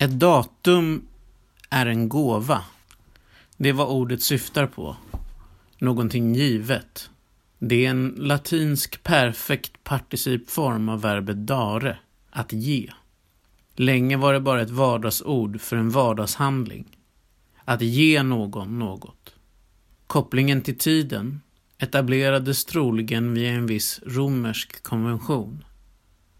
Ett datum är en gåva. Det är vad ordet syftar på. Någonting givet. Det är en latinsk perfekt participform av verbet dare, att ge. Länge var det bara ett vardagsord för en vardagshandling. Att ge någon något. Kopplingen till tiden etablerades troligen via en viss romersk konvention.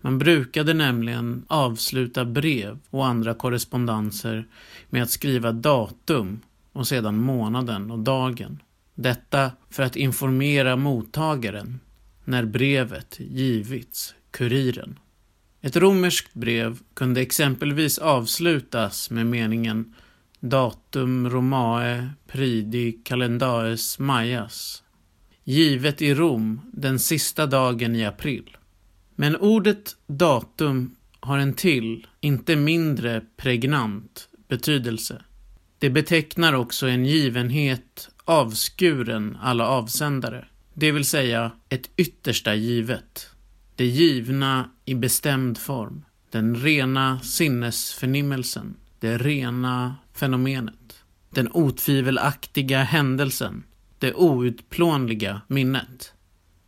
Man brukade nämligen avsluta brev och andra korrespondenser med att skriva datum och sedan månaden och dagen. Detta för att informera mottagaren när brevet givits kuriren. Ett romerskt brev kunde exempelvis avslutas med meningen Datum Romae Pridi Calendaes Majas. Givet i Rom den sista dagen i april. Men ordet datum har en till, inte mindre pregnant betydelse. Det betecknar också en givenhet avskuren alla avsändare, det vill säga ett yttersta givet. Det givna i bestämd form. Den rena sinnesförnimmelsen. Det rena fenomenet. Den otvivelaktiga händelsen. Det outplånliga minnet.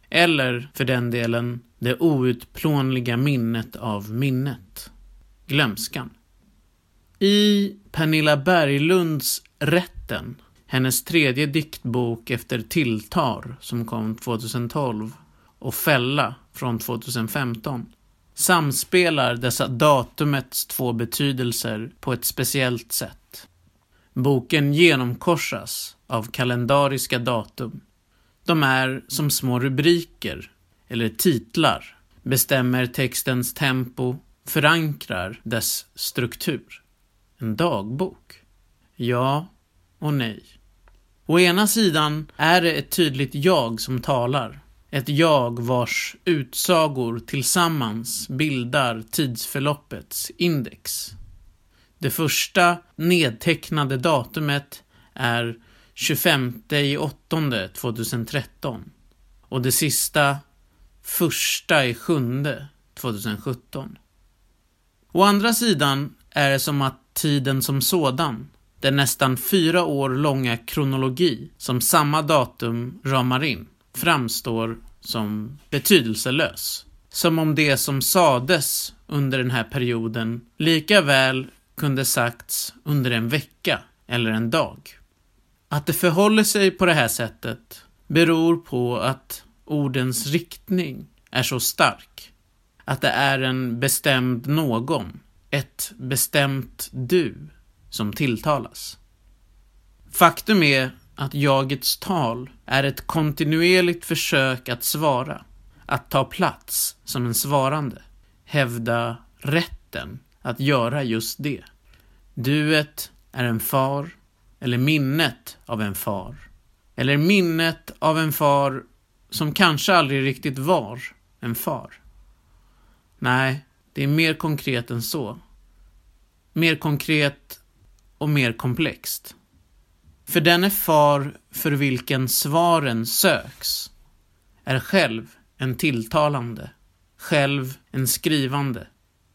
Eller, för den delen, det outplånliga minnet av minnet. Glömskan. I Pernilla Berglunds Rätten, hennes tredje diktbok efter Tilltar som kom 2012 och Fälla från 2015 samspelar dessa datumets två betydelser på ett speciellt sätt. Boken genomkorsas av kalendariska datum. De är som små rubriker, eller titlar, bestämmer textens tempo, förankrar dess struktur. En dagbok? Ja och nej. Å ena sidan är det ett tydligt jag som talar. Ett jag vars utsagor tillsammans bildar tidsförloppets index. Det första nedtecknade datumet är 25 i 8 2013 och det sista första i 7 2017. Å andra sidan är det som att tiden som sådan, den nästan fyra år långa kronologi som samma datum ramar in, framstår som betydelselös. Som om det som sades under den här perioden lika väl kunde sagts under en vecka eller en dag. Att det förhåller sig på det här sättet beror på att ordens riktning är så stark. Att det är en bestämd någon, ett bestämt du, som tilltalas. Faktum är att jagets tal är ett kontinuerligt försök att svara, att ta plats som en svarande, hävda rätten att göra just det. Duet är en far, eller minnet av en far, eller minnet av en far som kanske aldrig riktigt var en far. Nej, det är mer konkret än så. Mer konkret och mer komplext. För den är far för vilken svaren söks, är själv en tilltalande, själv en skrivande,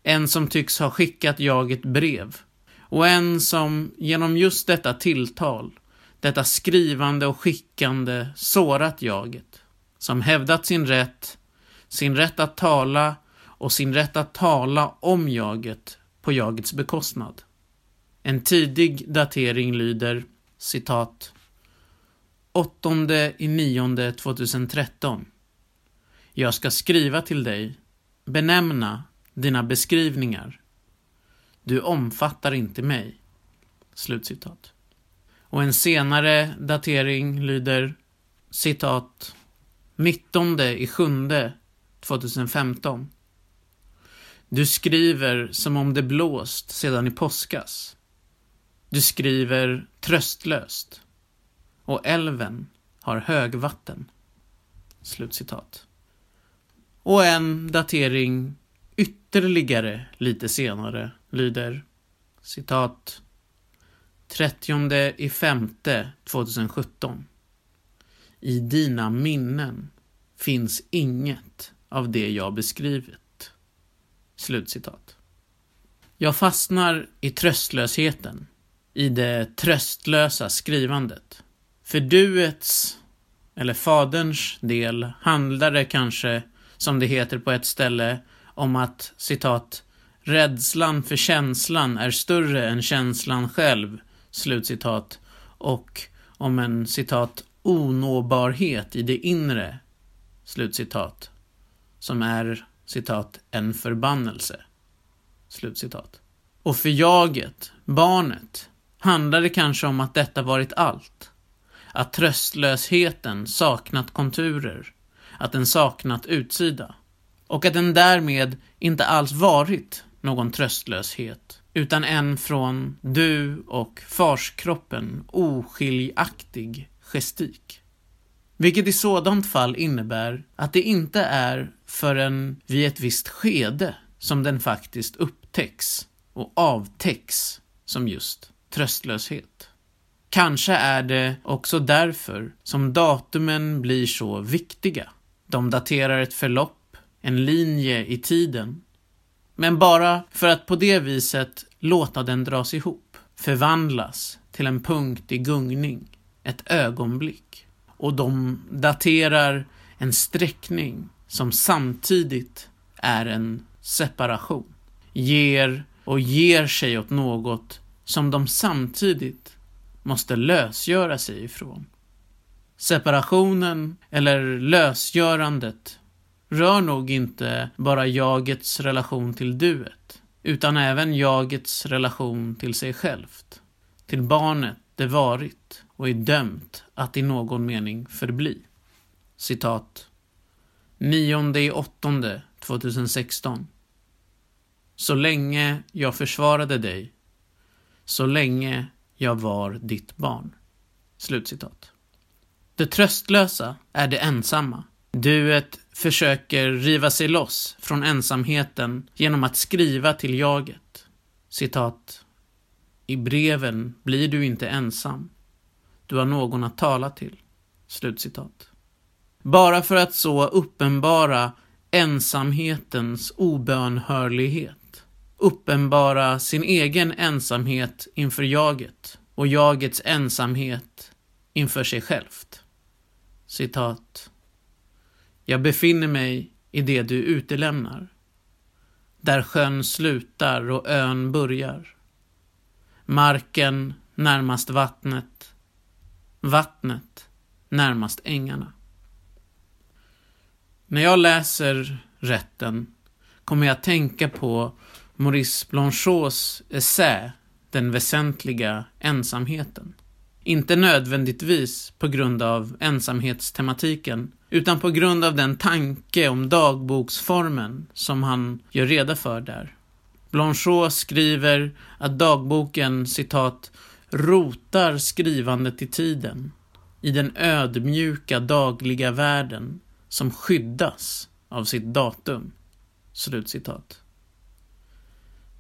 en som tycks ha skickat jag ett brev och en som genom just detta tilltal, detta skrivande och skickande sårat jaget, som hävdat sin rätt, sin rätt att tala och sin rätt att tala om jaget på jagets bekostnad. En tidig datering lyder citat 8 i 9 2013 Jag ska skriva till dig, benämna dina beskrivningar. Du omfattar inte mig. Slutcitat. Och en senare datering lyder citat 19 i 7 2015 Du skriver som om det blåst sedan i påskas. Du skriver tröstlöst. Och älven har högvatten. Slutcitat. Och en datering ytterligare lite senare lyder citat 30 i femte 2017. I dina minnen finns inget av det jag beskrivit. Slutcitat. Jag fastnar i tröstlösheten, i det tröstlösa skrivandet. För duets, eller faderns del, handlar det kanske, som det heter på ett ställe, om att citat Rädslan för känslan är större än känslan själv, slutcitat, och om en citat onåbarhet i det inre, slutcitat, som är citat en förbannelse, slutcitat. Och för jaget, barnet, handlar det kanske om att detta varit allt. Att tröstlösheten saknat konturer, att den saknat utsida. Och att den därmed inte alls varit någon tröstlöshet, utan en från du och farskroppen oskiljaktig gestik. Vilket i sådant fall innebär att det inte är förrän vid ett visst skede som den faktiskt upptäcks och avtäcks som just tröstlöshet. Kanske är det också därför som datumen blir så viktiga. De daterar ett förlopp, en linje i tiden. Men bara för att på det viset låta den dras ihop, förvandlas till en punkt i gungning, ett ögonblick. Och de daterar en sträckning som samtidigt är en separation. Ger och ger sig åt något som de samtidigt måste lösgöra sig ifrån. Separationen, eller lösgörandet, rör nog inte bara jagets relation till duet, utan även jagets relation till sig självt, till barnet det varit och är dömt att i någon mening förbli. Citat. 9 i 2016. Så länge jag försvarade dig, så länge jag var ditt barn. Slutcitat. Det tröstlösa är det ensamma. Duet försöker riva sig loss från ensamheten genom att skriva till jaget. Citat. I breven blir du inte ensam. Du har någon att tala till. Slutcitat. Bara för att så uppenbara ensamhetens obönhörlighet. Uppenbara sin egen ensamhet inför jaget och jagets ensamhet inför sig självt. Citat. Jag befinner mig i det du utelämnar. Där sjön slutar och ön börjar. Marken närmast vattnet. Vattnet närmast ängarna. När jag läser rätten kommer jag att tänka på Maurice Blanchots essä Den väsentliga ensamheten. Inte nödvändigtvis på grund av ensamhetstematiken, utan på grund av den tanke om dagboksformen som han gör reda för där. Blanchot skriver att dagboken, citat, rotar skrivandet i tiden, i den ödmjuka dagliga världen som skyddas av sitt datum. Slutcitat.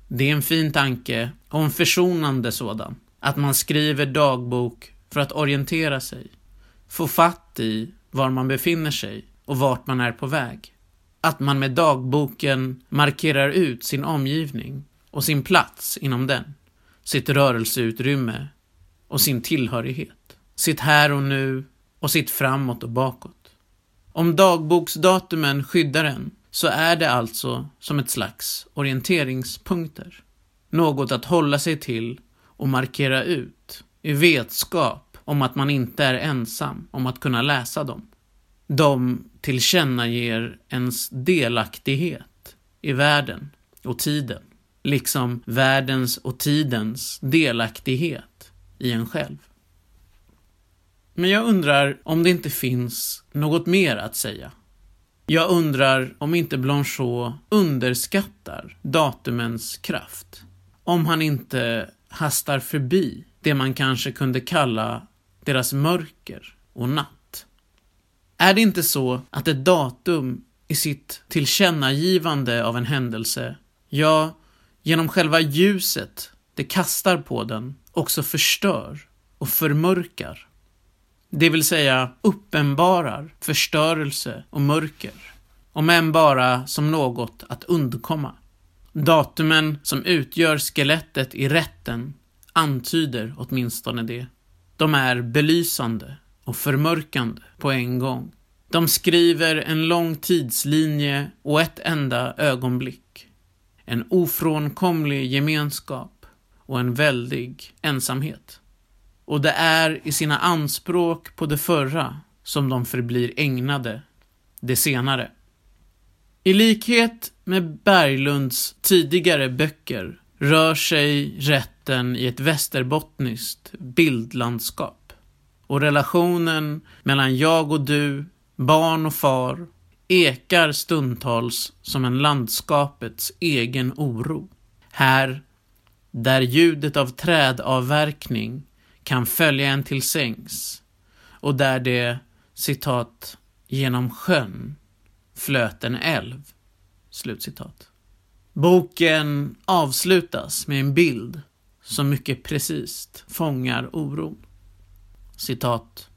Det är en fin tanke och en försonande sådan. Att man skriver dagbok för att orientera sig. Få fatt i var man befinner sig och vart man är på väg. Att man med dagboken markerar ut sin omgivning och sin plats inom den. Sitt rörelseutrymme och sin tillhörighet. Sitt här och nu och sitt framåt och bakåt. Om dagboksdatumen skyddar en så är det alltså som ett slags orienteringspunkter. Något att hålla sig till och markera ut i vetskap om att man inte är ensam om att kunna läsa dem. De tillkännager ens delaktighet i världen och tiden, liksom världens och tidens delaktighet i en själv. Men jag undrar om det inte finns något mer att säga. Jag undrar om inte Blanchot underskattar datumens kraft. Om han inte hastar förbi det man kanske kunde kalla deras mörker och natt. Är det inte så att ett datum i sitt tillkännagivande av en händelse, ja, genom själva ljuset det kastar på den, också förstör och förmörkar? Det vill säga uppenbarar förstörelse och mörker. Om än bara som något att undkomma. Datumen som utgör skelettet i rätten antyder åtminstone det. De är belysande och förmörkande på en gång. De skriver en lång tidslinje och ett enda ögonblick. En ofrånkomlig gemenskap och en väldig ensamhet. Och det är i sina anspråk på det förra som de förblir ägnade det senare. I likhet med Berglunds tidigare böcker rör sig rätten i ett västerbottniskt bildlandskap. Och relationen mellan jag och du, barn och far, ekar stundtals som en landskapets egen oro. Här, där ljudet av trädavverkning kan följa en till sängs och där det, citat, genom sjön flöt en älv. Slutcitat. Boken avslutas med en bild som mycket precis fångar oron. Citat.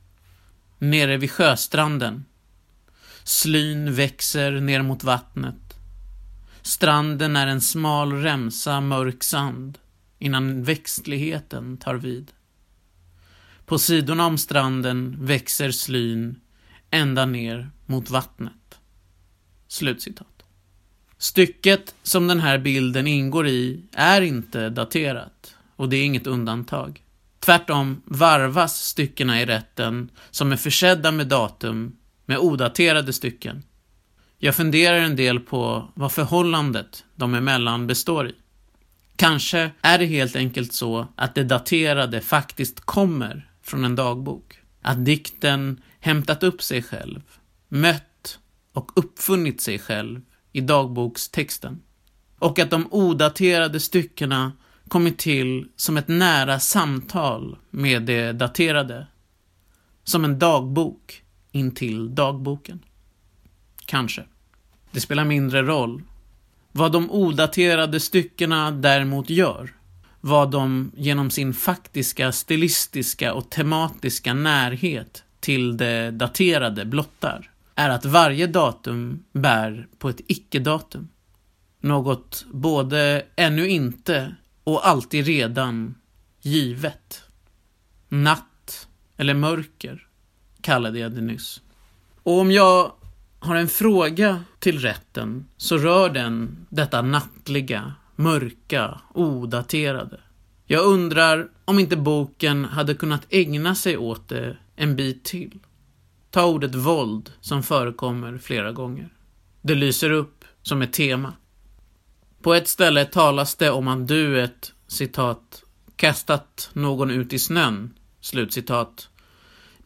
Nere vid sjöstranden. Slyn växer ner mot vattnet. Stranden är en smal remsa mörk sand innan växtligheten tar vid. På sidorna om stranden växer slyn ända ner mot vattnet. Slutcitat. Stycket som den här bilden ingår i är inte daterat och det är inget undantag. Tvärtom varvas styckena i rätten som är försedda med datum med odaterade stycken. Jag funderar en del på vad förhållandet de emellan består i. Kanske är det helt enkelt så att det daterade faktiskt kommer från en dagbok. Att dikten hämtat upp sig själv, mött och uppfunnit sig själv i dagbokstexten. Och att de odaterade styckena kommit till som ett nära samtal med det daterade. Som en dagbok intill dagboken. Kanske. Det spelar mindre roll. Vad de odaterade styckena däremot gör, vad de genom sin faktiska, stilistiska och tematiska närhet till det daterade blottar, är att varje datum bär på ett icke-datum. Något både ännu inte och alltid redan givet. Natt, eller mörker, kallade jag det nyss. Och om jag har en fråga till rätten så rör den detta nattliga, mörka, odaterade. Jag undrar om inte boken hade kunnat ägna sig åt det en bit till. Ta ordet våld som förekommer flera gånger. Det lyser upp som ett tema. På ett ställe talas det om att duet, citat, kastat någon ut i snön, slutcitat.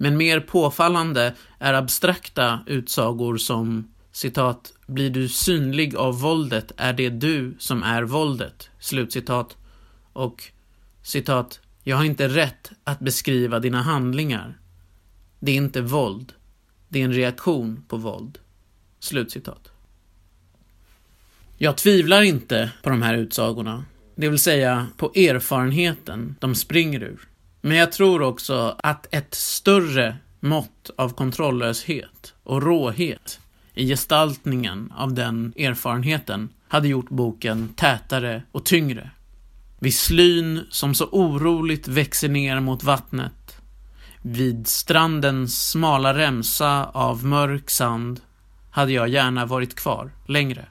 Men mer påfallande är abstrakta utsagor som citat, blir du synlig av våldet är det du som är våldet, slutcitat. Och citat, jag har inte rätt att beskriva dina handlingar. Det är inte våld. Det är en reaktion på våld. Slutcitat. Jag tvivlar inte på de här utsagorna. Det vill säga på erfarenheten de springer ur. Men jag tror också att ett större mått av kontrolllöshet och råhet i gestaltningen av den erfarenheten hade gjort boken tätare och tyngre. Vid slyn som så oroligt växer ner mot vattnet vid strandens smala remsa av mörk sand hade jag gärna varit kvar längre.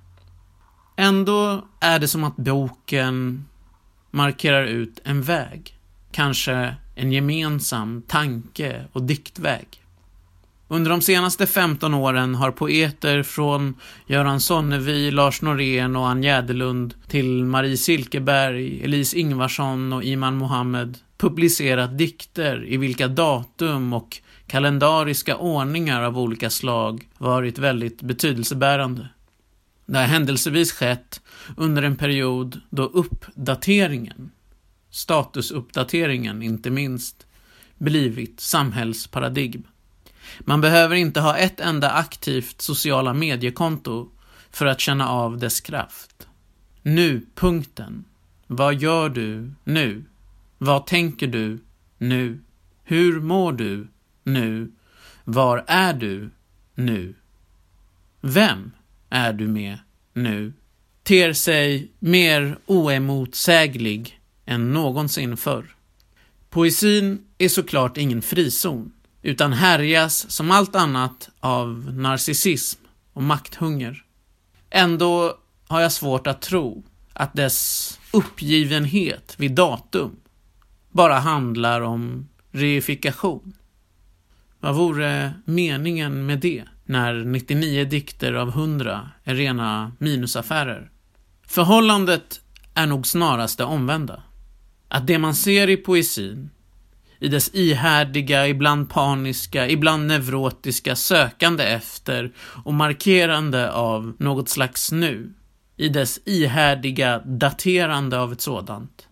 Ändå är det som att boken markerar ut en väg. Kanske en gemensam tanke och diktväg. Under de senaste 15 åren har poeter från Göran Sonnevi, Lars Norén och Ann Jäderlund till Marie Silkeberg, Elise Ingvarsson och Iman Mohammed publicerat dikter i vilka datum och kalendariska ordningar av olika slag varit väldigt betydelsebärande. Det har händelsevis skett under en period då uppdateringen, statusuppdateringen inte minst, blivit samhällsparadigm. Man behöver inte ha ett enda aktivt sociala mediekonto för att känna av dess kraft. Nu-punkten. Vad gör du nu? Vad tänker du nu? Hur mår du nu? Var är du nu? Vem är du med nu? ter sig mer oemotsäglig än någonsin förr. Poesin är såklart ingen frizon, utan härjas som allt annat av narcissism och makthunger. Ändå har jag svårt att tro att dess uppgivenhet vid datum bara handlar om reifikation. Vad vore meningen med det när 99 dikter av 100 är rena minusaffärer? Förhållandet är nog snarast det omvända. Att det man ser i poesin, i dess ihärdiga, ibland paniska, ibland neurotiska sökande efter och markerande av något slags nu, i dess ihärdiga daterande av ett sådant,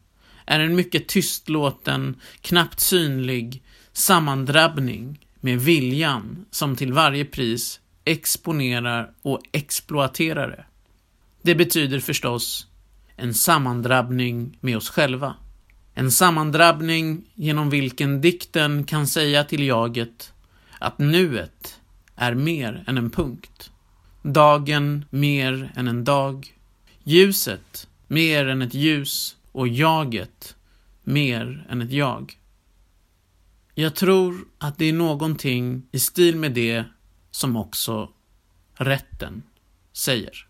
är en mycket tystlåten, knappt synlig sammandrabbning med viljan som till varje pris exponerar och exploaterar det. Det betyder förstås en sammandrabbning med oss själva. En sammandrabbning genom vilken dikten kan säga till jaget att nuet är mer än en punkt. Dagen mer än en dag. Ljuset mer än ett ljus och jaget mer än ett jag. Jag tror att det är någonting i stil med det som också rätten säger.